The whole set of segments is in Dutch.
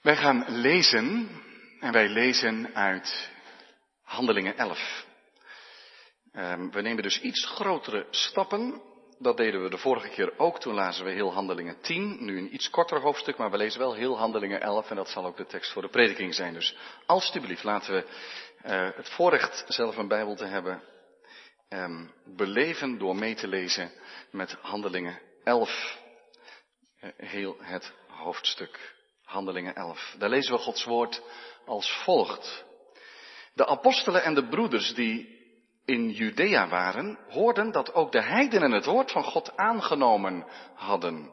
Wij gaan lezen en wij lezen uit Handelingen 11. Um, we nemen dus iets grotere stappen. Dat deden we de vorige keer ook. Toen lazen we heel Handelingen 10. Nu een iets korter hoofdstuk, maar we lezen wel heel Handelingen 11. En dat zal ook de tekst voor de prediking zijn. Dus alstublieft, laten we uh, het voorrecht zelf een Bijbel te hebben. Um, beleven door mee te lezen met Handelingen 11. Uh, heel het hoofdstuk. Handelingen 11. Daar lezen we Gods woord als volgt. De apostelen en de broeders die in Judea waren, hoorden dat ook de heidenen het woord van God aangenomen hadden.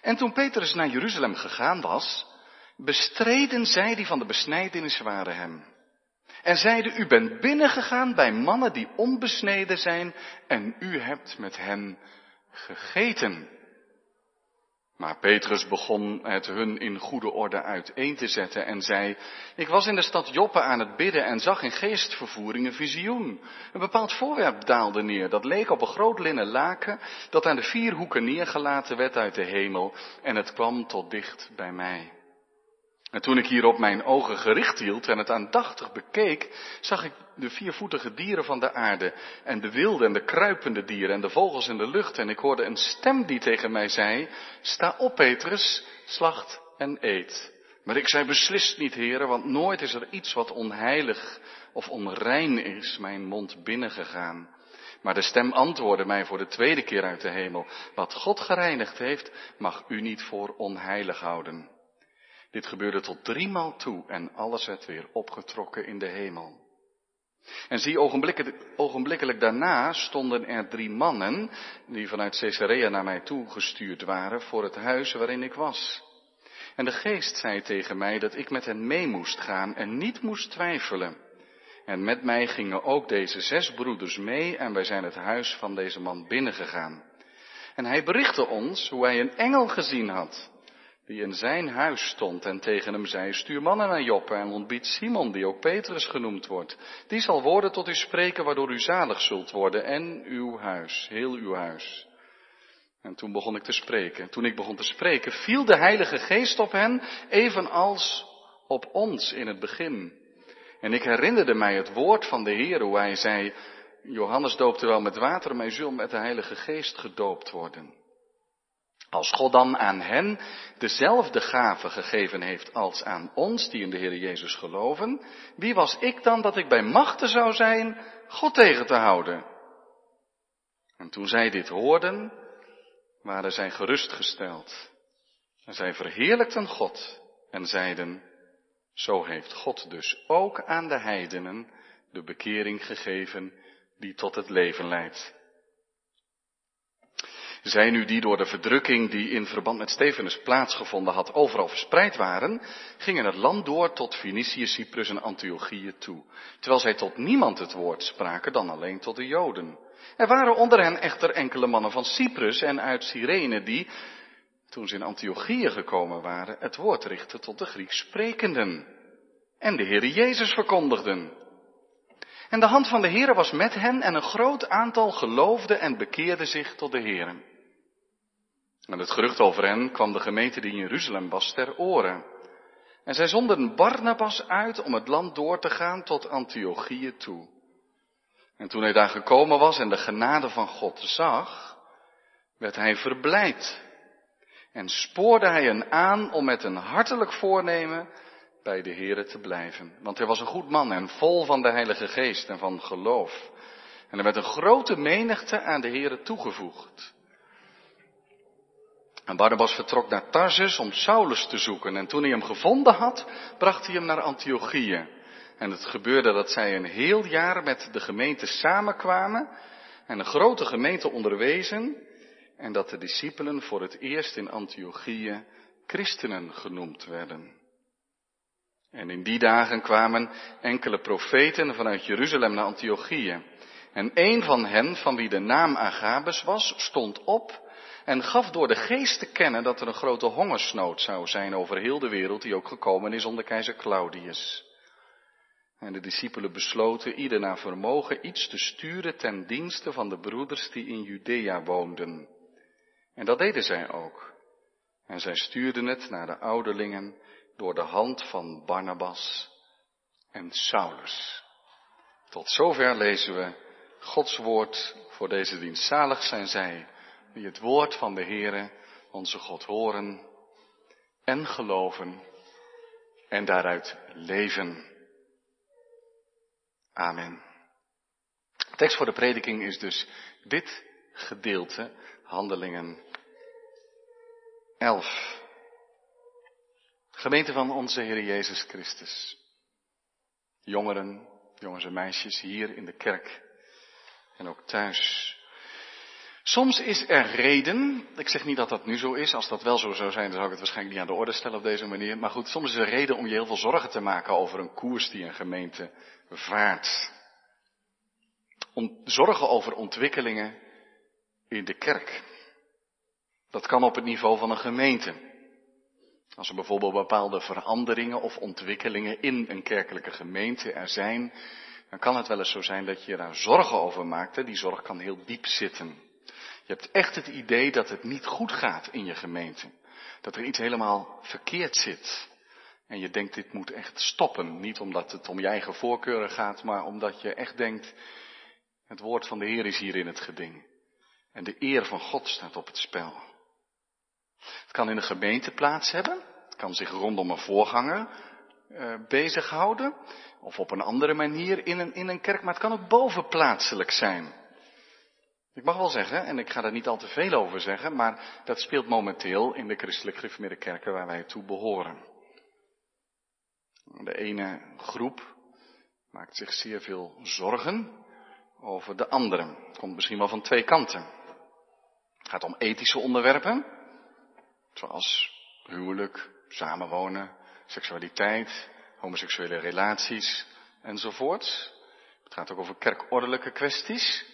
En toen Petrus naar Jeruzalem gegaan was, bestreden zij die van de besnijdenis waren hem. En zeiden, u bent binnengegaan bij mannen die onbesneden zijn en u hebt met hen gegeten. Maar Petrus begon het hun in goede orde uiteen te zetten en zei, ik was in de stad Joppe aan het bidden en zag in geestvervoering een visioen. Een bepaald voorwerp daalde neer, dat leek op een groot linnen laken, dat aan de vier hoeken neergelaten werd uit de hemel en het kwam tot dicht bij mij. En toen ik hierop mijn ogen gericht hield en het aandachtig bekeek, zag ik de viervoetige dieren van de aarde en de wilde en de kruipende dieren en de vogels in de lucht. En ik hoorde een stem die tegen mij zei, sta op Petrus, slacht en eet. Maar ik zei beslist niet, heren, want nooit is er iets wat onheilig of onrein is mijn mond binnengegaan. Maar de stem antwoordde mij voor de tweede keer uit de hemel, wat God gereinigd heeft, mag u niet voor onheilig houden. Dit gebeurde tot driemaal toe en alles werd weer opgetrokken in de hemel. En zie, ogenblikkelijk, ogenblikkelijk daarna stonden er drie mannen, die vanuit Caesarea naar mij toe gestuurd waren, voor het huis waarin ik was. En de geest zei tegen mij dat ik met hen mee moest gaan en niet moest twijfelen. En met mij gingen ook deze zes broeders mee en wij zijn het huis van deze man binnengegaan. En hij berichtte ons hoe hij een engel gezien had die in zijn huis stond en tegen hem zei, stuur mannen naar Joppe en ontbied Simon, die ook Petrus genoemd wordt. Die zal woorden tot u spreken, waardoor u zalig zult worden en uw huis, heel uw huis. En toen begon ik te spreken. Toen ik begon te spreken, viel de Heilige Geest op hen, evenals op ons in het begin. En ik herinnerde mij het woord van de Heer, hoe hij zei, Johannes doopte wel met water, maar u zult met de Heilige Geest gedoopt worden. Als God dan aan hen dezelfde gave gegeven heeft als aan ons, die in de Heer Jezus geloven, wie was ik dan dat ik bij machten zou zijn God tegen te houden? En toen zij dit hoorden, waren zij gerustgesteld. En zij verheerlijkten God en zeiden, zo heeft God dus ook aan de heidenen de bekering gegeven die tot het leven leidt. Zij nu die door de verdrukking die in verband met Stefanus plaatsgevonden had overal verspreid waren, gingen het land door tot Fenicië, Cyprus en Antiochië toe, terwijl zij tot niemand het woord spraken dan alleen tot de Joden. Er waren onder hen echter enkele mannen van Cyprus en uit Cyrene die, toen ze in Antiochië gekomen waren, het woord richtten tot de Grieks sprekenden en de Heere Jezus verkondigden. En de hand van de Heere was met hen en een groot aantal geloofde en bekeerde zich tot de Heere. En het gerucht over hen kwam de gemeente die in Jeruzalem was ter oren. En zij zonden Barnabas uit om het land door te gaan tot Antiochië toe. En toen hij daar gekomen was en de genade van God zag, werd hij verblijd. En spoorde hij hen aan om met een hartelijk voornemen bij de Here te blijven. Want hij was een goed man en vol van de Heilige Geest en van geloof. En er werd een grote menigte aan de Here toegevoegd. En Barnabas vertrok naar Tarsus om Saulus te zoeken. En toen hij hem gevonden had, bracht hij hem naar Antiochië. En het gebeurde dat zij een heel jaar met de gemeente samenkwamen en een grote gemeente onderwezen. En dat de discipelen voor het eerst in Antiochië christenen genoemd werden. En in die dagen kwamen enkele profeten vanuit Jeruzalem naar Antiochië. En een van hen, van wie de naam Agabus was, stond op en gaf door de geest te kennen dat er een grote hongersnood zou zijn over heel de wereld, die ook gekomen is onder keizer Claudius. En de discipelen besloten ieder naar vermogen iets te sturen ten dienste van de broeders die in Judea woonden. En dat deden zij ook. En zij stuurden het naar de ouderlingen door de hand van Barnabas en Saulus. Tot zover lezen we Gods woord voor deze dienst. Zalig zijn zij die het woord van de Heere, onze God, horen en geloven en daaruit leven. Amen. De tekst voor de prediking is dus dit gedeelte, Handelingen 11. Gemeente van onze Heer Jezus Christus. Jongeren, jongens en meisjes hier in de kerk en ook thuis. Soms is er reden, ik zeg niet dat dat nu zo is, als dat wel zo zou zijn, dan zou ik het waarschijnlijk niet aan de orde stellen op deze manier. Maar goed, soms is er reden om je heel veel zorgen te maken over een koers die een gemeente vaart. Om zorgen over ontwikkelingen in de kerk. Dat kan op het niveau van een gemeente. Als er bijvoorbeeld bepaalde veranderingen of ontwikkelingen in een kerkelijke gemeente er zijn, dan kan het wel eens zo zijn dat je daar zorgen over maakt. Die zorg kan heel diep zitten. Je hebt echt het idee dat het niet goed gaat in je gemeente. Dat er iets helemaal verkeerd zit. En je denkt, dit moet echt stoppen. Niet omdat het om je eigen voorkeuren gaat, maar omdat je echt denkt, het woord van de Heer is hier in het geding. En de eer van God staat op het spel. Het kan in een gemeente plaats hebben. Het kan zich rondom een voorganger uh, bezighouden. Of op een andere manier in een, in een kerk. Maar het kan ook bovenplaatselijk zijn. Ik mag wel zeggen, en ik ga daar niet al te veel over zeggen, maar dat speelt momenteel in de christelijk gereformeerde kerken waar wij toe behoren. De ene groep maakt zich zeer veel zorgen over de andere. Het komt misschien wel van twee kanten. Het gaat om ethische onderwerpen, zoals huwelijk, samenwonen, seksualiteit, homoseksuele relaties enzovoort. Het gaat ook over kerkordelijke kwesties.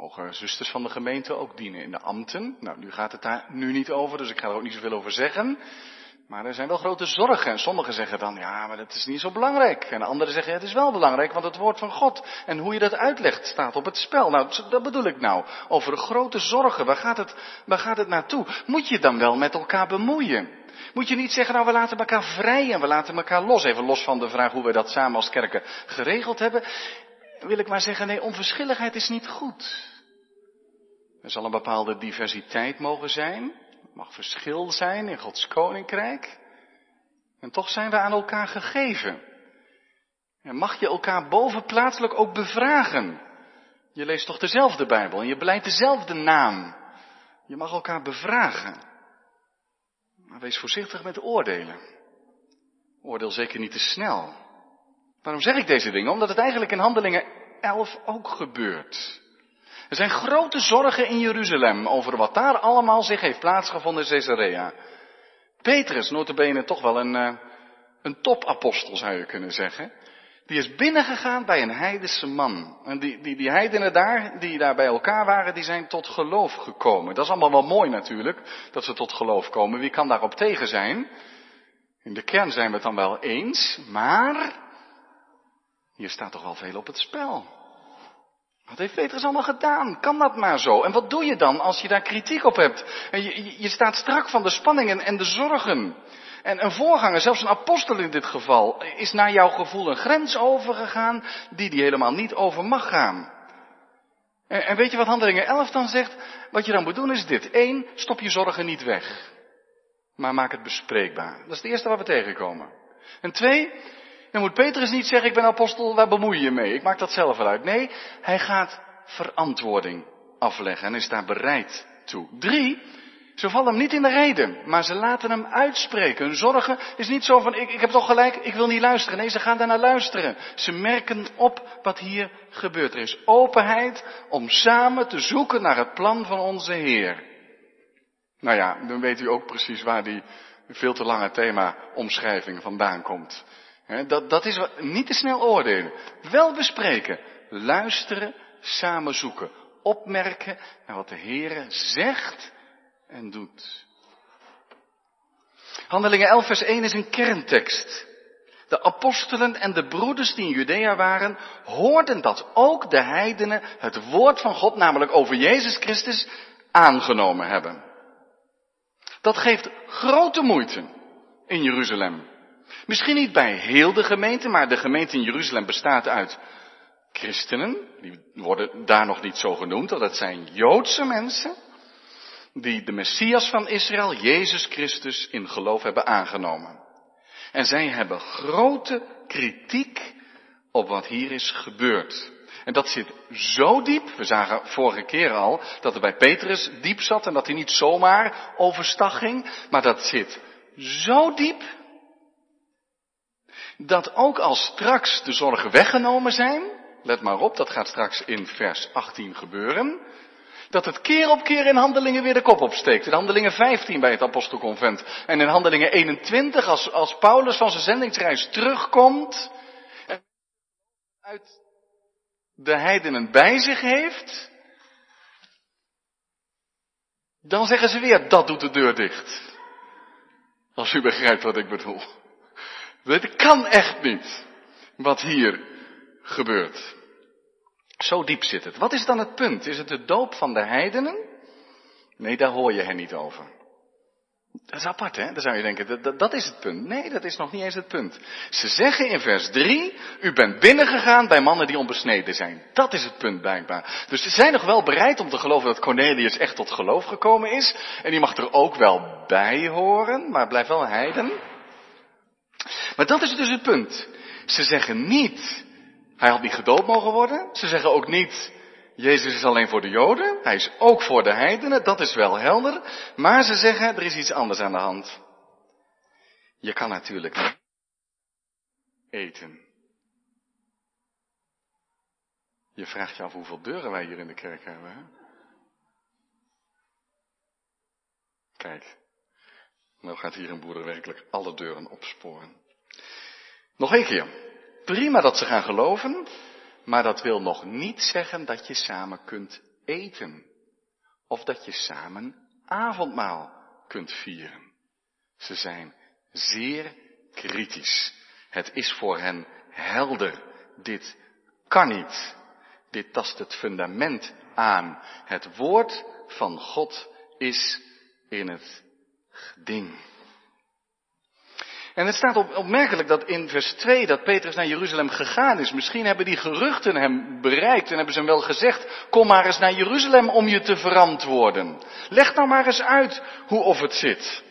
Mogen zusters van de gemeente ook dienen in de ambten? Nou, nu gaat het daar nu niet over, dus ik ga er ook niet zoveel over zeggen. Maar er zijn wel grote zorgen. En sommigen zeggen dan, ja, maar dat is niet zo belangrijk. En anderen zeggen, ja, het is wel belangrijk, want het woord van God en hoe je dat uitlegt staat op het spel. Nou, dat bedoel ik nou. Over grote zorgen. Waar gaat het, waar gaat het naartoe? Moet je dan wel met elkaar bemoeien? Moet je niet zeggen, nou, we laten elkaar vrij en we laten elkaar los. Even los van de vraag hoe we dat samen als kerken geregeld hebben. Wil ik maar zeggen, nee, onverschilligheid is niet goed. Er zal een bepaalde diversiteit mogen zijn mag verschil zijn in Gods koninkrijk. En toch zijn we aan elkaar gegeven. En mag je elkaar bovenplaatselijk ook bevragen. Je leest toch dezelfde Bijbel en je beleidt dezelfde naam. Je mag elkaar bevragen. Maar wees voorzichtig met oordelen. Oordeel zeker niet te snel. Waarom zeg ik deze dingen? Omdat het eigenlijk in Handelingen 11 ook gebeurt. Er zijn grote zorgen in Jeruzalem over wat daar allemaal zich heeft plaatsgevonden in Caesarea. Petrus, notabene toch wel een, uh, een topapostel zou je kunnen zeggen. Die is binnengegaan bij een heidense man. En die, die, die heidenen daar, die daar bij elkaar waren, die zijn tot geloof gekomen. Dat is allemaal wel mooi natuurlijk, dat ze tot geloof komen. Wie kan daarop tegen zijn? In de kern zijn we het dan wel eens, maar hier staat toch wel veel op het spel. Wat heeft Petrus allemaal gedaan? Kan dat maar zo? En wat doe je dan als je daar kritiek op hebt? En je, je staat strak van de spanningen en de zorgen. En een voorganger, zelfs een apostel in dit geval, is naar jouw gevoel een grens overgegaan die die helemaal niet over mag gaan. En, en weet je wat Handelingen 11 dan zegt? Wat je dan moet doen is dit. Eén, stop je zorgen niet weg. Maar maak het bespreekbaar. Dat is het eerste wat we tegenkomen. En twee, dan moet Petrus niet zeggen, ik ben apostel, waar bemoei je je mee? Ik maak dat zelf wel uit. Nee, hij gaat verantwoording afleggen en is daar bereid toe. Drie, ze vallen hem niet in de reden, maar ze laten hem uitspreken. Hun zorgen is niet zo van, ik, ik heb toch gelijk, ik wil niet luisteren. Nee, ze gaan daarnaar luisteren. Ze merken op wat hier gebeurt. Er is openheid om samen te zoeken naar het plan van onze Heer. Nou ja, dan weet u ook precies waar die veel te lange thema omschrijving vandaan komt dat, dat is wat, niet te snel oordelen. Wel bespreken. Luisteren, samen zoeken. Opmerken naar wat de Heere zegt en doet. Handelingen 11 vers 1 is een kerntekst. De apostelen en de broeders die in Judea waren, hoorden dat ook de heidenen het woord van God, namelijk over Jezus Christus, aangenomen hebben. Dat geeft grote moeite in Jeruzalem. Misschien niet bij heel de gemeente, maar de gemeente in Jeruzalem bestaat uit christenen. Die worden daar nog niet zo genoemd, want dat zijn Joodse mensen. Die de Messias van Israël, Jezus Christus, in geloof hebben aangenomen. En zij hebben grote kritiek op wat hier is gebeurd. En dat zit zo diep, we zagen vorige keer al dat er bij Petrus diep zat en dat hij niet zomaar overstag ging, maar dat zit zo diep dat ook als straks de zorgen weggenomen zijn, let maar op, dat gaat straks in vers 18 gebeuren, dat het keer op keer in handelingen weer de kop opsteekt. In handelingen 15 bij het apostelconvent en in handelingen 21 als, als Paulus van zijn zendingsreis terugkomt en uit de heidenen bij zich heeft, dan zeggen ze weer, dat doet de deur dicht. Als u begrijpt wat ik bedoel. Het kan echt niet wat hier gebeurt. Zo diep zit het. Wat is dan het punt? Is het de doop van de heidenen? Nee, daar hoor je hen niet over. Dat is apart, hè? Dan zou je denken, dat, dat, dat, is het punt. Nee, dat is nog niet eens het punt. Ze zeggen in vers 3, u bent binnengegaan bij mannen die onbesneden zijn. Dat is het punt blijkbaar. Dus ze zijn nog wel bereid om te geloven dat Cornelius echt tot geloof gekomen is. En die mag er ook wel bij horen, maar blijft wel heiden. Maar dat is dus het punt. Ze zeggen niet, hij had niet gedoopt mogen worden. Ze zeggen ook niet, Jezus is alleen voor de Joden. Hij is ook voor de heidenen. Dat is wel helder. Maar ze zeggen, er is iets anders aan de hand. Je kan natuurlijk niet eten. Je vraagt je af hoeveel deuren wij hier in de kerk hebben. Hè? Kijk, nou gaat hier een boerder werkelijk alle deuren opsporen. Nog een keer. Prima dat ze gaan geloven, maar dat wil nog niet zeggen dat je samen kunt eten. Of dat je samen avondmaal kunt vieren. Ze zijn zeer kritisch. Het is voor hen helder. Dit kan niet. Dit tast het fundament aan. Het woord van God is in het geding. En het staat op, opmerkelijk dat in vers 2 dat Petrus naar Jeruzalem gegaan is. Misschien hebben die geruchten hem bereikt en hebben ze hem wel gezegd, kom maar eens naar Jeruzalem om je te verantwoorden. Leg nou maar eens uit hoe of het zit.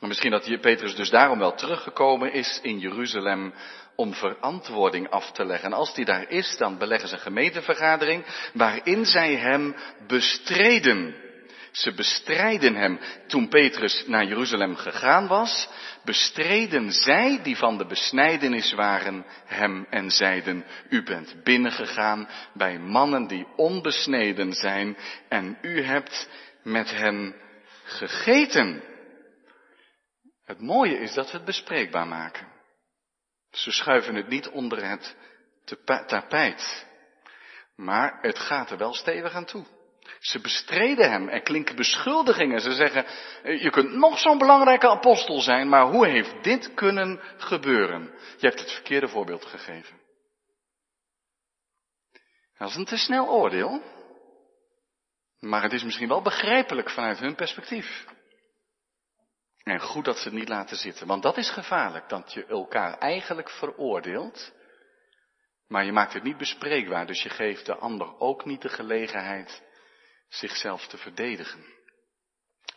En misschien dat Petrus dus daarom wel teruggekomen is in Jeruzalem om verantwoording af te leggen. En als die daar is, dan beleggen ze een gemeentevergadering waarin zij hem bestreden. Ze bestrijden hem. Toen Petrus naar Jeruzalem gegaan was, bestreden zij die van de besnijdenis waren hem en zeiden, u bent binnengegaan bij mannen die onbesneden zijn en u hebt met hen gegeten. Het mooie is dat we het bespreekbaar maken. Ze schuiven het niet onder het tapijt. Maar het gaat er wel stevig aan toe. Ze bestreden hem. Er klinken beschuldigingen. Ze zeggen, eh, je kunt nog zo'n belangrijke apostel zijn, maar hoe heeft dit kunnen gebeuren? Je hebt het verkeerde voorbeeld gegeven. Dat is een te snel oordeel. Maar het is misschien wel begrijpelijk vanuit hun perspectief. En goed dat ze het niet laten zitten, want dat is gevaarlijk, dat je elkaar eigenlijk veroordeelt, maar je maakt het niet bespreekbaar, dus je geeft de ander ook niet de gelegenheid zichzelf te verdedigen.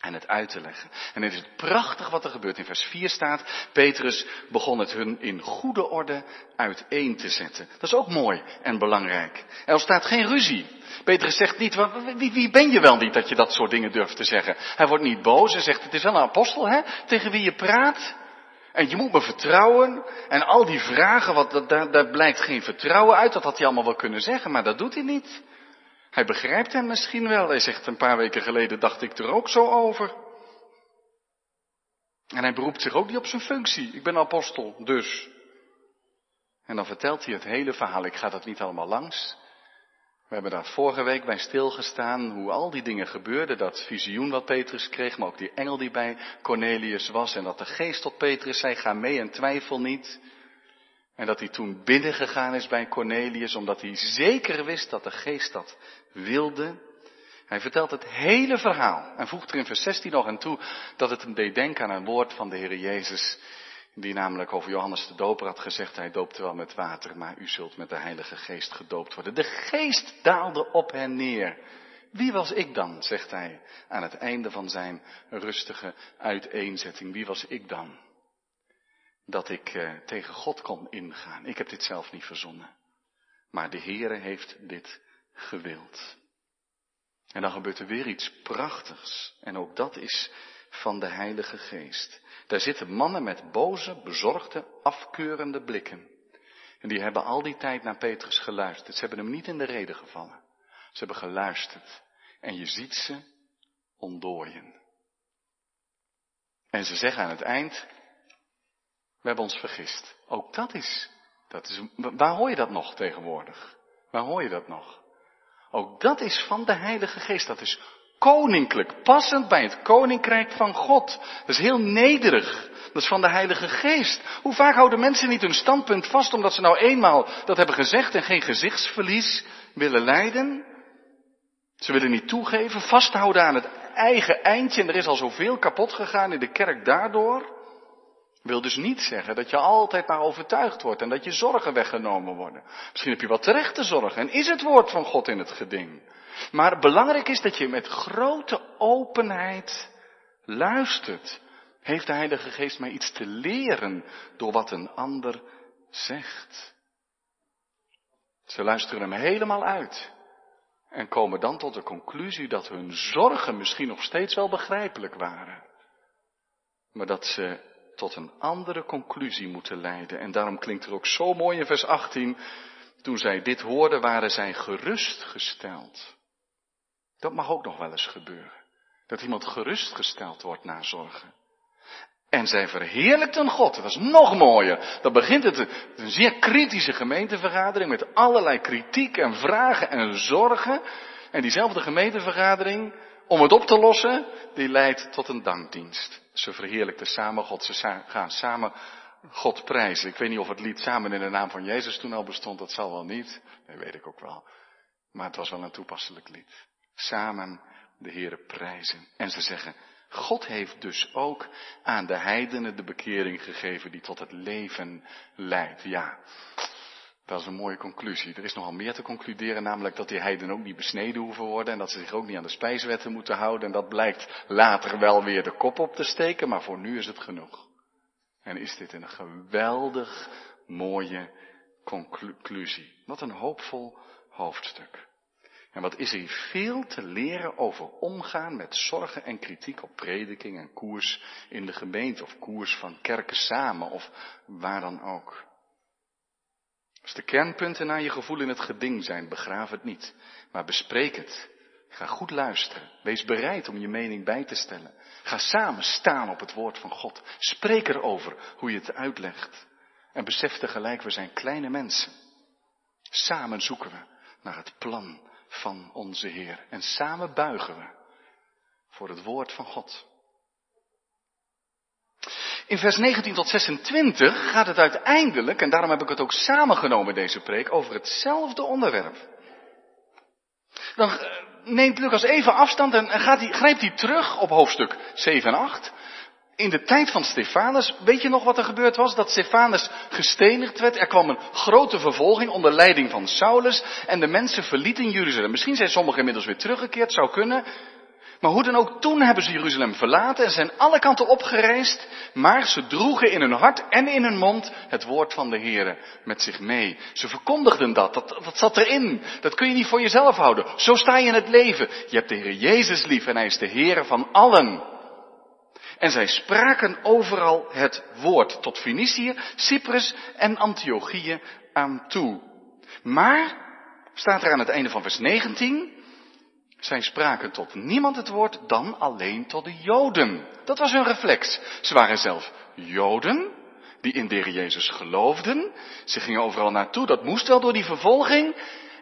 En het uit te leggen. En het is prachtig wat er gebeurt. In vers 4 staat, Petrus begon het hun in goede orde uiteen te zetten. Dat is ook mooi en belangrijk. Er staat geen ruzie. Petrus zegt niet, wie, wie ben je wel niet dat je dat soort dingen durft te zeggen? Hij wordt niet boos en zegt, het is wel een apostel hè, tegen wie je praat. En je moet me vertrouwen. En al die vragen, wat, daar, daar blijkt geen vertrouwen uit. Dat had hij allemaal wel kunnen zeggen, maar dat doet hij niet. Hij begrijpt hem misschien wel. Hij zegt een paar weken geleden dacht ik er ook zo over. En hij beroept zich ook niet op zijn functie. Ik ben apostel, dus. En dan vertelt hij het hele verhaal. Ik ga dat niet allemaal langs. We hebben daar vorige week bij stilgestaan hoe al die dingen gebeurden. Dat visioen wat Petrus kreeg, maar ook die engel die bij Cornelius was. En dat de geest tot Petrus zei, ga mee en twijfel niet. En dat hij toen binnengegaan is bij Cornelius, omdat hij zeker wist dat de geest dat wilde. Hij vertelt het hele verhaal en voegt er in vers 16 nog aan toe dat het hem deed denken aan een woord van de Heer Jezus, die namelijk over Johannes de Doper had gezegd, hij doopte wel met water, maar u zult met de Heilige Geest gedoopt worden. De Geest daalde op hen neer. Wie was ik dan, zegt hij aan het einde van zijn rustige uiteenzetting. Wie was ik dan? Dat ik eh, tegen God kon ingaan. Ik heb dit zelf niet verzonnen. Maar de Heere heeft dit gewild. En dan gebeurt er weer iets prachtigs. En ook dat is van de Heilige Geest. Daar zitten mannen met boze, bezorgde, afkeurende blikken. En die hebben al die tijd naar Petrus geluisterd. Ze hebben hem niet in de reden gevallen. Ze hebben geluisterd. En je ziet ze ontdooien. En ze zeggen aan het eind, we hebben ons vergist. Ook dat is, dat is, waar hoor je dat nog tegenwoordig? Waar hoor je dat nog? Ook dat is van de Heilige Geest. Dat is koninklijk, passend bij het koninkrijk van God. Dat is heel nederig. Dat is van de Heilige Geest. Hoe vaak houden mensen niet hun standpunt vast omdat ze nou eenmaal dat hebben gezegd en geen gezichtsverlies willen lijden? Ze willen niet toegeven, vasthouden aan het eigen eindje en er is al zoveel kapot gegaan in de kerk daardoor. Wil dus niet zeggen dat je altijd maar overtuigd wordt en dat je zorgen weggenomen worden. Misschien heb je wat terechte zorgen en is het woord van God in het geding. Maar belangrijk is dat je met grote openheid luistert. Heeft de Heilige Geest mij iets te leren door wat een ander zegt? Ze luisteren hem helemaal uit en komen dan tot de conclusie dat hun zorgen misschien nog steeds wel begrijpelijk waren. Maar dat ze tot een andere conclusie moeten leiden. En daarom klinkt er ook zo mooi in vers 18, toen zij dit hoorden, waren zij gerustgesteld. Dat mag ook nog wel eens gebeuren. Dat iemand gerustgesteld wordt na zorgen. En zij verheerlijkten God. Dat is nog mooier. Dan begint het een zeer kritische gemeentevergadering met allerlei kritiek en vragen en zorgen. En diezelfde gemeentevergadering, om het op te lossen, die leidt tot een dankdienst. Ze verheerlijkten samen God. Ze gaan samen God prijzen. Ik weet niet of het lied samen in de naam van Jezus toen al bestond. Dat zal wel niet. Dat weet ik ook wel. Maar het was wel een toepasselijk lied. Samen de Heere prijzen. En ze zeggen, God heeft dus ook aan de heidenen de bekering gegeven die tot het leven leidt. Ja, dat is een mooie conclusie. Er is nogal meer te concluderen, namelijk dat die heidenen ook niet besneden hoeven worden en dat ze zich ook niet aan de spijswetten moeten houden. En dat blijkt later wel weer de kop op te steken, maar voor nu is het genoeg. En is dit een geweldig mooie conclusie. Wat een hoopvol hoofdstuk. En wat is er veel te leren over omgaan met zorgen en kritiek op prediking en koers in de gemeente of koers van kerken samen of waar dan ook. Als de kernpunten naar je gevoel in het geding zijn, begraaf het niet, maar bespreek het. Ga goed luisteren. Wees bereid om je mening bij te stellen. Ga samen staan op het woord van God. Spreek erover hoe je het uitlegt. En besef tegelijk, we zijn kleine mensen. Samen zoeken we naar het plan van onze Heer. En samen buigen we voor het woord van God. In vers 19 tot 26 gaat het uiteindelijk, en daarom heb ik het ook samengenomen deze preek, over hetzelfde onderwerp. Dan eh, neemt Lucas even afstand en gaat hij, grijpt hij terug op hoofdstuk 7 en 8 in de tijd van Stefanus, weet je nog wat er gebeurd was? Dat Stefanus gestenigd werd. Er kwam een grote vervolging onder leiding van Saulus. En de mensen verlieten Jeruzalem. Misschien zijn sommigen inmiddels weer teruggekeerd, zou kunnen. Maar hoe dan ook, toen hebben ze Jeruzalem verlaten en zijn alle kanten opgereisd. Maar ze droegen in hun hart en in hun mond het woord van de Heer met zich mee. Ze verkondigden dat, dat, zat erin. Dat kun je niet voor jezelf houden. Zo sta je in het leven. Je hebt de Heer Jezus lief en hij is de Heer van allen. En zij spraken overal het woord tot Fenicië, Cyprus en Antiochië aan toe. Maar, staat er aan het einde van vers 19, zij spraken tot niemand het woord dan alleen tot de Joden. Dat was hun reflex. Ze waren zelf Joden, die in de Jezus geloofden. Ze gingen overal naartoe, dat moest wel door die vervolging.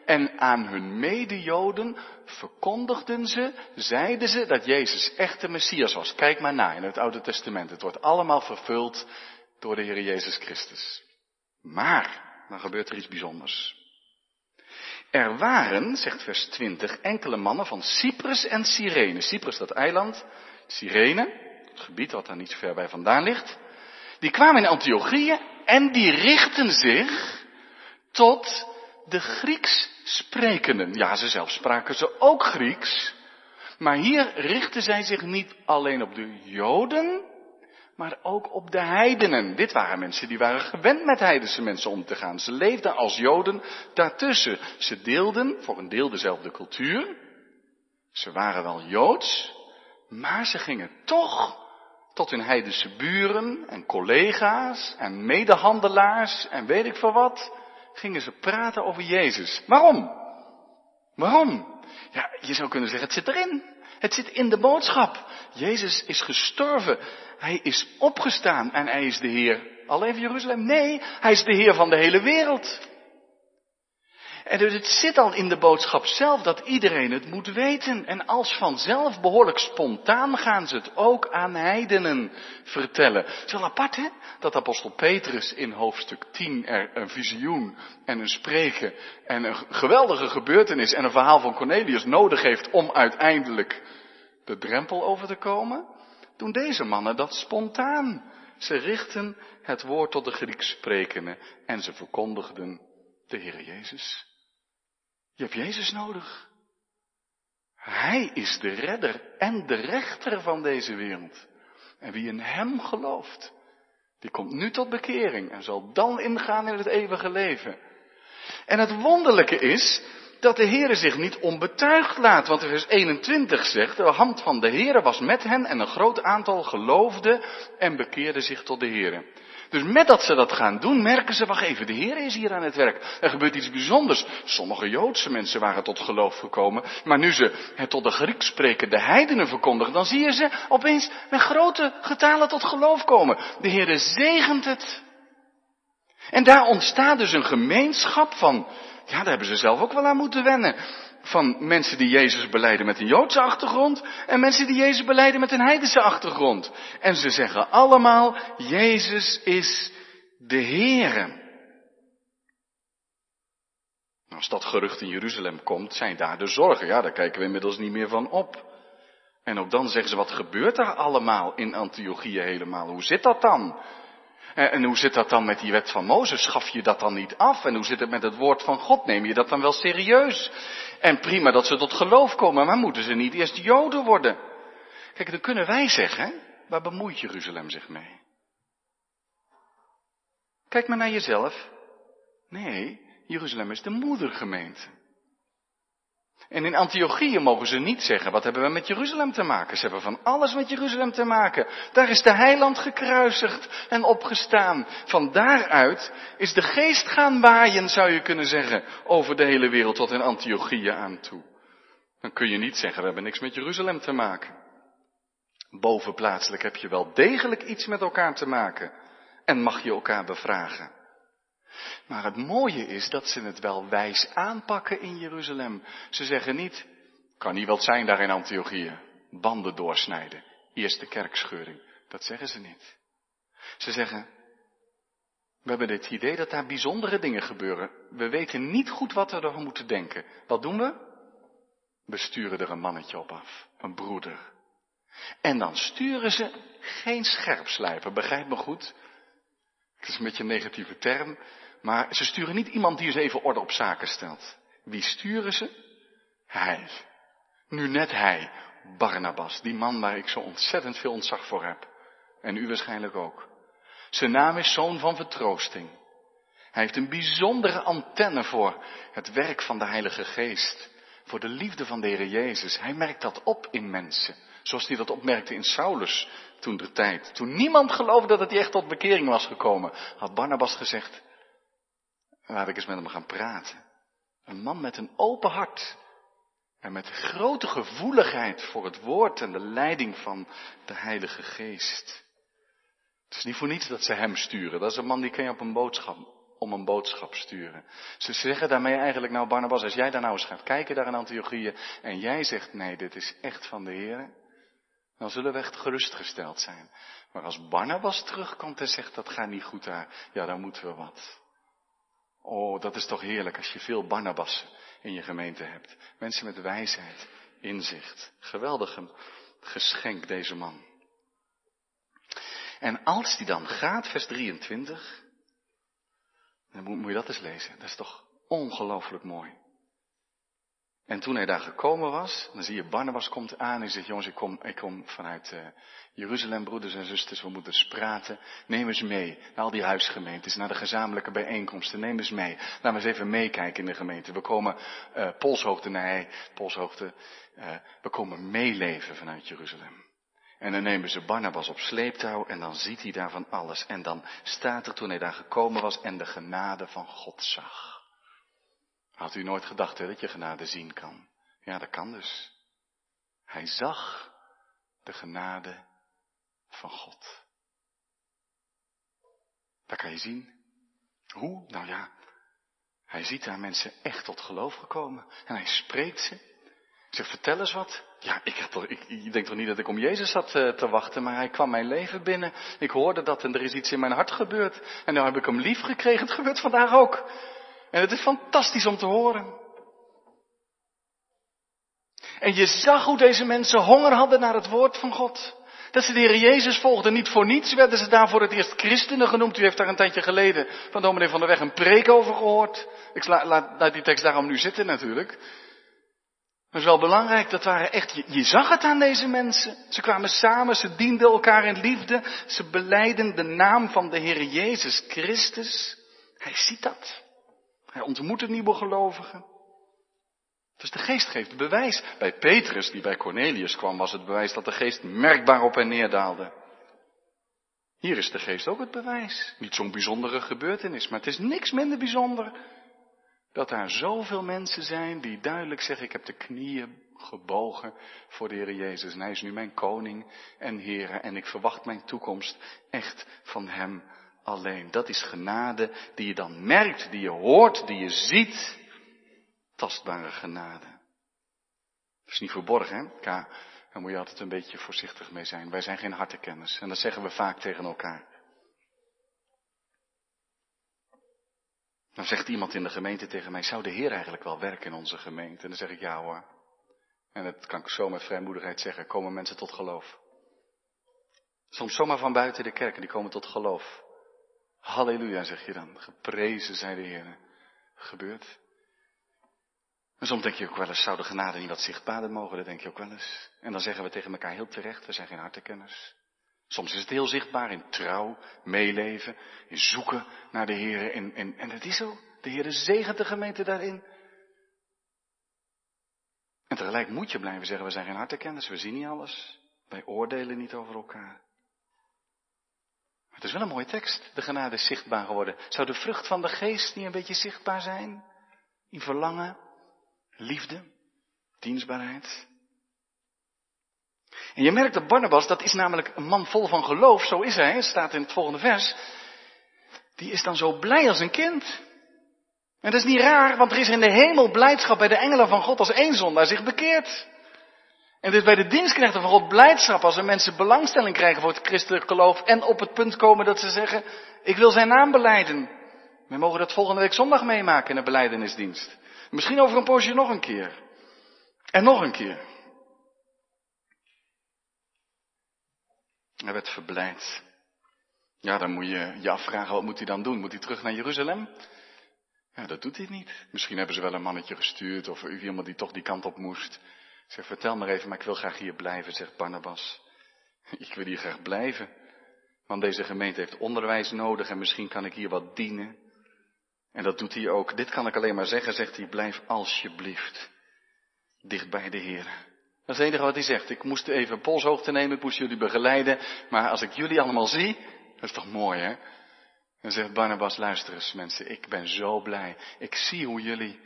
En aan hun medejoden verkondigden ze, zeiden ze dat Jezus echt de Messias was. Kijk maar na in het Oude Testament. Het wordt allemaal vervuld door de Heer Jezus Christus. Maar, dan gebeurt er iets bijzonders. Er waren, zegt vers 20, enkele mannen van Cyprus en Cyrene. Cyprus, dat eiland, Cyrene, het gebied wat daar niet zo ver bij vandaan ligt. Die kwamen in Antiochië en die richten zich tot de Grieks sprekenden. Ja, ze zelf spraken ze ook Grieks. Maar hier richten zij zich niet alleen op de Joden, maar ook op de heidenen. Dit waren mensen die waren gewend met heidense mensen om te gaan. Ze leefden als Joden daartussen. Ze deelden voor een deel dezelfde cultuur. Ze waren wel Joods, maar ze gingen toch tot hun heidense buren en collega's en medehandelaars en weet ik veel wat, gingen ze praten over Jezus. Waarom? Waarom? Ja, je zou kunnen zeggen, het zit erin. Het zit in de boodschap. Jezus is gestorven. Hij is opgestaan en hij is de Heer alleen van Jeruzalem. Nee, hij is de Heer van de hele wereld. En dus het zit al in de boodschap zelf dat iedereen het moet weten. En als vanzelf, behoorlijk spontaan, gaan ze het ook aan heidenen vertellen. Het wel apart, hè? Dat apostel Petrus in hoofdstuk 10 er een visioen en een spreken en een geweldige gebeurtenis en een verhaal van Cornelius nodig heeft om uiteindelijk de drempel over te komen. Doen deze mannen dat spontaan. Ze richten het woord tot de Grieks sprekenden en ze verkondigden de Heer Jezus. Je hebt Jezus nodig. Hij is de redder en de rechter van deze wereld. En wie in Hem gelooft, die komt nu tot bekering en zal dan ingaan in het eeuwige leven. En het wonderlijke is dat de Heere zich niet onbetuigd laat, want vers 21 zegt, de hand van de Heere was met hen en een groot aantal geloofde en bekeerde zich tot de Heere. Dus met dat ze dat gaan doen, merken ze, wacht even, de Heer is hier aan het werk. Er gebeurt iets bijzonders. Sommige Joodse mensen waren tot geloof gekomen, maar nu ze het tot de Grieks sprekende heidenen verkondigen, dan zie je ze opeens met grote getalen tot geloof komen. De Heer zegent het. En daar ontstaat dus een gemeenschap van, ja, daar hebben ze zelf ook wel aan moeten wennen van mensen die Jezus beleiden met een Joodse achtergrond en mensen die Jezus beleiden met een heidense achtergrond. En ze zeggen allemaal, Jezus is de Heere. Als dat gerucht in Jeruzalem komt, zijn daar de zorgen. Ja, daar kijken we inmiddels niet meer van op. En ook dan zeggen ze, wat gebeurt daar allemaal in Antiochië helemaal? Hoe zit dat dan? Eh, en hoe zit dat dan met die wet van Mozes? Schaf je dat dan niet af? En hoe zit het met het woord van God? Neem je dat dan wel serieus? En prima dat ze tot geloof komen, maar moeten ze niet eerst Joden worden? Kijk, dan kunnen wij zeggen, waar bemoeit Jeruzalem zich mee? Kijk maar naar jezelf. Nee, Jeruzalem is de moedergemeente. En in Antiochië mogen ze niet zeggen, wat hebben we met Jeruzalem te maken? Ze hebben van alles met Jeruzalem te maken. Daar is de heiland gekruisigd en opgestaan. Van daaruit is de geest gaan waaien, zou je kunnen zeggen, over de hele wereld tot in Antiochië aan toe. Dan kun je niet zeggen, we hebben niks met Jeruzalem te maken. Bovenplaatselijk heb je wel degelijk iets met elkaar te maken. En mag je elkaar bevragen. Maar het mooie is dat ze het wel wijs aanpakken in Jeruzalem. Ze zeggen niet, kan niet wel zijn daar in Antiochië. Banden doorsnijden. Eerste kerkscheuring. Dat zeggen ze niet. Ze zeggen, we hebben het idee dat daar bijzondere dingen gebeuren. We weten niet goed wat we erover moeten denken. Wat doen we? We sturen er een mannetje op af. Een broeder. En dan sturen ze geen scherpslijper, begrijp me goed. Het is een beetje een negatieve term, maar ze sturen niet iemand die eens even orde op zaken stelt. Wie sturen ze? Hij. Nu net hij, Barnabas, die man waar ik zo ontzettend veel ontzag voor heb. En u waarschijnlijk ook. Zijn naam is zoon van vertroosting. Hij heeft een bijzondere antenne voor het werk van de Heilige Geest. Voor de liefde van de Heer Jezus. Hij merkt dat op in mensen. Zoals hij dat opmerkte in Saulus toen de tijd. Toen niemand geloofde dat hij echt tot bekering was gekomen, had Barnabas gezegd, laat ik eens met hem gaan praten. Een man met een open hart. En met grote gevoeligheid voor het woord en de leiding van de Heilige Geest. Het is niet voor niets dat ze hem sturen. Dat is een man die kan je op een boodschap, om een boodschap sturen. Ze zeggen daarmee eigenlijk, nou Barnabas, als jij daar nou eens gaat kijken daar in Antiochieën en jij zegt, nee, dit is echt van de Heer, dan zullen we echt gerustgesteld zijn. Maar als Barnabas terugkomt en zegt dat gaat niet goed daar, ja dan moeten we wat. Oh, dat is toch heerlijk als je veel Barnabas in je gemeente hebt. Mensen met wijsheid, inzicht. Geweldig geschenk deze man. En als die dan gaat, vers 23, dan moet, moet je dat eens lezen. Dat is toch ongelooflijk mooi. En toen hij daar gekomen was, dan zie je Barnabas komt aan en zegt, jongens, ik kom, ik kom vanuit uh, Jeruzalem, broeders en zusters, we moeten eens praten. Neem eens mee naar al die huisgemeentes, naar de gezamenlijke bijeenkomsten, neem eens mee. Laten we eens even meekijken in de gemeente. We komen uh, polshoogte naar polshoogte, uh, we komen meeleven vanuit Jeruzalem. En dan nemen ze Barnabas op sleeptouw en dan ziet hij daar van alles. En dan staat er toen hij daar gekomen was en de genade van God zag. Had u nooit gedacht dat je genade zien kan? Ja, dat kan dus. Hij zag de genade van God. Dat kan je zien. Hoe? Nou ja, hij ziet daar mensen echt tot geloof gekomen. En hij spreekt ze. Zeg, vertel eens wat. Ja, ik, heb toch, ik, denk toch niet dat ik om Jezus zat uh, te wachten, maar hij kwam mijn leven binnen. Ik hoorde dat en er is iets in mijn hart gebeurd. En nu heb ik hem lief gekregen. Het gebeurt vandaag ook. En het is fantastisch om te horen. En je zag hoe deze mensen honger hadden naar het woord van God. Dat ze de Heer Jezus volgden. Niet voor niets werden ze daar voor het eerst christenen genoemd. U heeft daar een tijdje geleden van dominee van der Weg een preek over gehoord. Ik laat, laat die tekst daarom nu zitten natuurlijk. Maar het is wel belangrijk, dat waren echt, je, je, zag het aan deze mensen. Ze kwamen samen, ze dienden elkaar in liefde. Ze beleiden de naam van de Heer Jezus Christus. Hij ziet dat. Hij ontmoet nieuwe gelovigen. Dus de geest geeft bewijs. Bij Petrus, die bij Cornelius kwam, was het bewijs dat de geest merkbaar op hen neerdaalde. Hier is de geest ook het bewijs. Niet zo'n bijzondere gebeurtenis, maar het is niks minder bijzonder dat daar zoveel mensen zijn die duidelijk zeggen, ik heb de knieën gebogen voor de Heer Jezus. En Hij is nu mijn koning en Heer en ik verwacht mijn toekomst echt van Hem alleen. Dat is genade die je dan merkt, die je hoort, die je ziet. Tastbare genade. Dat is niet verborgen, hè? Ja, daar moet je altijd een beetje voorzichtig mee zijn. Wij zijn geen hartenkenners. En dat zeggen we vaak tegen elkaar. Dan zegt iemand in de gemeente tegen mij, zou de Heer eigenlijk wel werken in onze gemeente? En dan zeg ik ja hoor. En dat kan ik zo met vrijmoedigheid zeggen, komen mensen tot geloof. Soms zomaar van buiten de kerk en die komen tot geloof. Halleluja, zeg je dan. Geprezen zij de Heer. Gebeurt. En soms denk je ook wel eens, zou de genade niet wat zichtbaarder mogen? Dat denk je ook wel eens. En dan zeggen we tegen elkaar heel terecht, we zijn geen hartekenners. Soms is het heel zichtbaar in trouw, meeleven, in zoeken naar de Heer. En, en, en het is zo. De Heer zegent de gemeente daarin. En tegelijk moet je blijven zeggen, we zijn geen hartekenners, we zien niet alles. Wij oordelen niet over elkaar. Het is wel een mooie tekst. De genade is zichtbaar geworden. Zou de vrucht van de geest niet een beetje zichtbaar zijn? In verlangen, liefde, dienstbaarheid. En je merkt dat Barnabas, dat is namelijk een man vol van geloof, zo is hij, staat in het volgende vers. Die is dan zo blij als een kind. En dat is niet raar, want er is in de hemel blijdschap bij de engelen van God als één zondaar zich bekeert. En dit bij de dienstknechten van God blijdschap als er mensen belangstelling krijgen voor het christelijk geloof en op het punt komen dat ze zeggen, ik wil zijn naam beleiden. We mogen dat volgende week zondag meemaken in de beleidenisdienst. Misschien over een poosje nog een keer. En nog een keer. Hij werd verblijd. Ja, dan moet je je afvragen, wat moet hij dan doen? Moet hij terug naar Jeruzalem? Ja, dat doet hij niet. Misschien hebben ze wel een mannetje gestuurd of iemand die toch die kant op moest. Zeg, vertel maar even, maar ik wil graag hier blijven, zegt Barnabas. Ik wil hier graag blijven. Want deze gemeente heeft onderwijs nodig en misschien kan ik hier wat dienen. En dat doet hij ook. Dit kan ik alleen maar zeggen, zegt hij, blijf alsjeblieft dicht bij de Heer. Dat is het enige wat hij zegt. Ik moest even polshoogte nemen, ik moest jullie begeleiden. Maar als ik jullie allemaal zie, dat is toch mooi hè? Dan zegt Barnabas, luister eens mensen, ik ben zo blij. Ik zie hoe jullie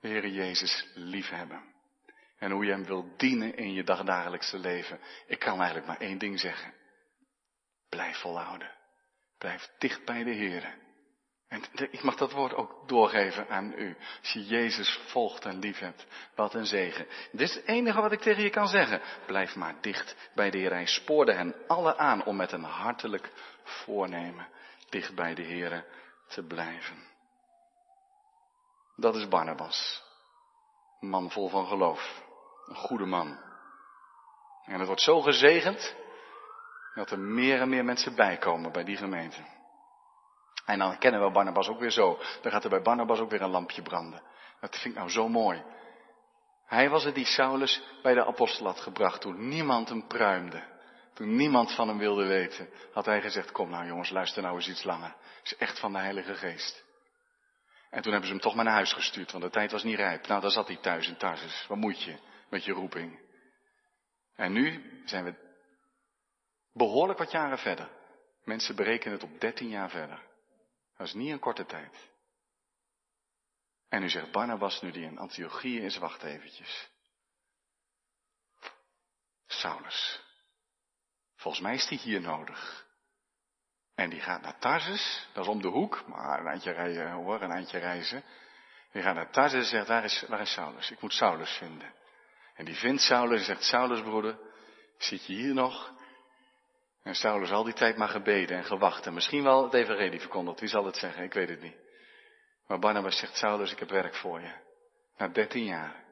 de Heer Jezus lief hebben. En hoe je hem wilt dienen in je dagdagelijkse leven. Ik kan eigenlijk maar één ding zeggen. Blijf volhouden. Blijf dicht bij de Heer. En ik mag dat woord ook doorgeven aan u. Als je Jezus volgt en lief hebt, wat een zegen. Dit is het enige wat ik tegen je kan zeggen. Blijf maar dicht bij de Heer. Hij spoorde hen alle aan om met een hartelijk voornemen dicht bij de Heer te blijven. Dat is Barnabas. Man vol van geloof. Een goede man. En het wordt zo gezegend dat er meer en meer mensen bijkomen bij die gemeente. En dan kennen we Barnabas ook weer zo. Dan gaat er bij Barnabas ook weer een lampje branden. Dat vind ik nou zo mooi. Hij was het die Saulus bij de apostel had gebracht toen niemand hem pruimde. Toen niemand van hem wilde weten, had hij gezegd, kom nou jongens, luister nou eens iets langer. Het is echt van de Heilige Geest. En toen hebben ze hem toch maar naar huis gestuurd, want de tijd was niet rijp. Nou, daar zat hij thuis in Tarsus. Wat moet je met je roeping? En nu zijn we behoorlijk wat jaren verder. Mensen berekenen het op 13 jaar verder. Dat is niet een korte tijd. En nu zegt Barnabas, nu die in Antiochië is, wacht eventjes. Saulus. Volgens mij is die hier nodig. En die gaat naar Tarsus, dat is om de hoek, maar een eindje rijden hoor, een eindje reizen. Die gaat naar Tarsus en zegt, waar is, waar is Saulus? Ik moet Saulus vinden. En die vindt Saulus en zegt, Saulus broeder, zit je hier nog? En Saulus al die tijd maar gebeden en gewacht en misschien wel het evangelie verkondigd, wie zal het zeggen, ik weet het niet. Maar Barnabas zegt, Saulus, ik heb werk voor je. Na dertien jaar.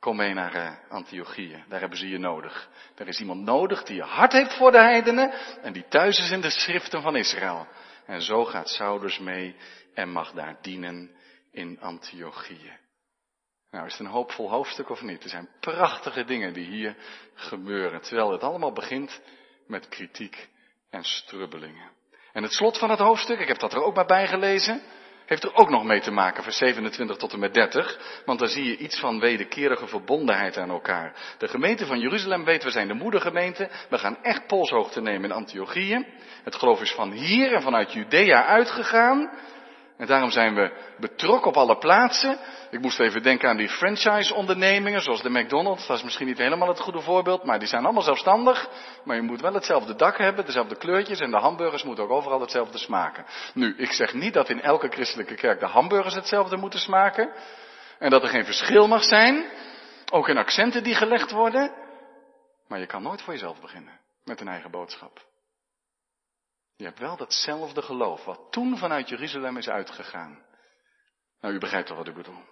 Kom mee naar uh, Antiochieën. Daar hebben ze je nodig. Er is iemand nodig die je hart heeft voor de heidenen en die thuis is in de schriften van Israël. En zo gaat Saulus mee en mag daar dienen in Antiochieën. Nou, is het een hoopvol hoofdstuk of niet? Er zijn prachtige dingen die hier gebeuren, terwijl het allemaal begint met kritiek en strubbelingen. En het slot van het hoofdstuk, ik heb dat er ook maar bij gelezen, heeft er ook nog mee te maken, vers 27 tot en met 30. Want daar zie je iets van wederkerige verbondenheid aan elkaar. De gemeente van Jeruzalem weet, we zijn de moedergemeente. We gaan echt polshoogte nemen in Antiochieën. Het geloof is van hier en vanuit Judea uitgegaan. En daarom zijn we betrokken op alle plaatsen. Ik moest even denken aan die franchise-ondernemingen, zoals de McDonald's. Dat is misschien niet helemaal het goede voorbeeld, maar die zijn allemaal zelfstandig. Maar je moet wel hetzelfde dak hebben, dezelfde kleurtjes en de hamburgers moeten ook overal hetzelfde smaken. Nu, ik zeg niet dat in elke christelijke kerk de hamburgers hetzelfde moeten smaken. En dat er geen verschil mag zijn. Ook in accenten die gelegd worden. Maar je kan nooit voor jezelf beginnen met een eigen boodschap. Je hebt wel datzelfde geloof wat toen vanuit Jeruzalem is uitgegaan. Nou, u begrijpt toch wat ik bedoel.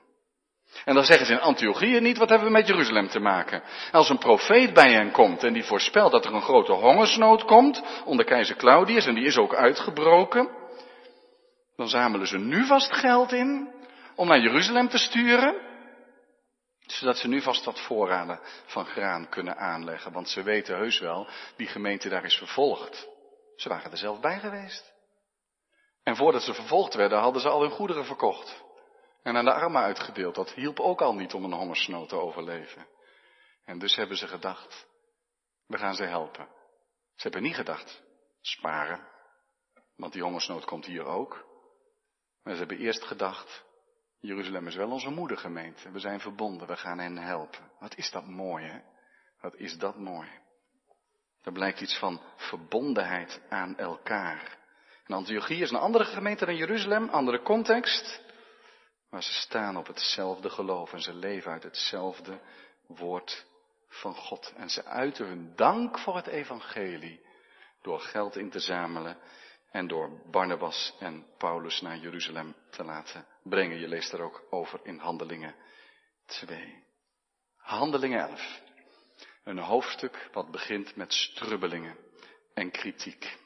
En dan zeggen ze in Antiochieën niet, wat hebben we met Jeruzalem te maken? Als een profeet bij hen komt en die voorspelt dat er een grote hongersnood komt onder keizer Claudius en die is ook uitgebroken, dan zamelen ze nu vast geld in om naar Jeruzalem te sturen, zodat ze nu vast wat voorraden van graan kunnen aanleggen, want ze weten heus wel, die gemeente daar is vervolgd. Ze waren er zelf bij geweest. En voordat ze vervolgd werden, hadden ze al hun goederen verkocht. En aan de armen uitgedeeld. Dat hielp ook al niet om een hongersnood te overleven. En dus hebben ze gedacht, we gaan ze helpen. Ze hebben niet gedacht, sparen. Want die hongersnood komt hier ook. Maar ze hebben eerst gedacht, Jeruzalem is wel onze moedergemeente. We zijn verbonden, we gaan hen helpen. Wat is dat mooi, hè? Wat is dat mooi. Er blijkt iets van verbondenheid aan elkaar. En Antiochie is een andere gemeente dan Jeruzalem, andere context. Maar ze staan op hetzelfde geloof en ze leven uit hetzelfde woord van God. En ze uiten hun dank voor het evangelie door geld in te zamelen en door Barnabas en Paulus naar Jeruzalem te laten brengen. Je leest er ook over in Handelingen 2. Handelingen 11. Een hoofdstuk wat begint met strubbelingen en kritiek.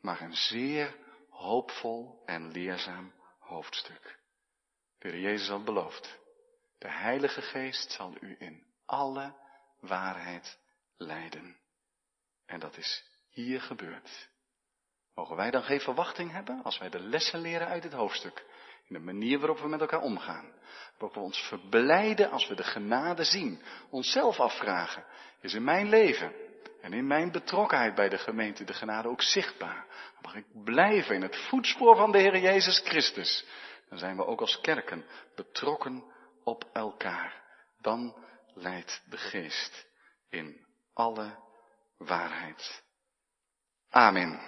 Maar een zeer hoopvol en leerzaam hoofdstuk. De Jezus had beloofd. De Heilige Geest zal u in alle waarheid leiden. En dat is hier gebeurd. Mogen wij dan geen verwachting hebben als wij de lessen leren uit dit hoofdstuk? In de manier waarop we met elkaar omgaan. Waarop we ons verblijden als we de genade zien. Onszelf afvragen. Is in mijn leven en in mijn betrokkenheid bij de gemeente de genade ook zichtbaar? Mag ik blijven in het voetspoor van de Heer Jezus Christus? Dan zijn we ook als kerken betrokken op elkaar. Dan leidt de geest in alle waarheid. Amen.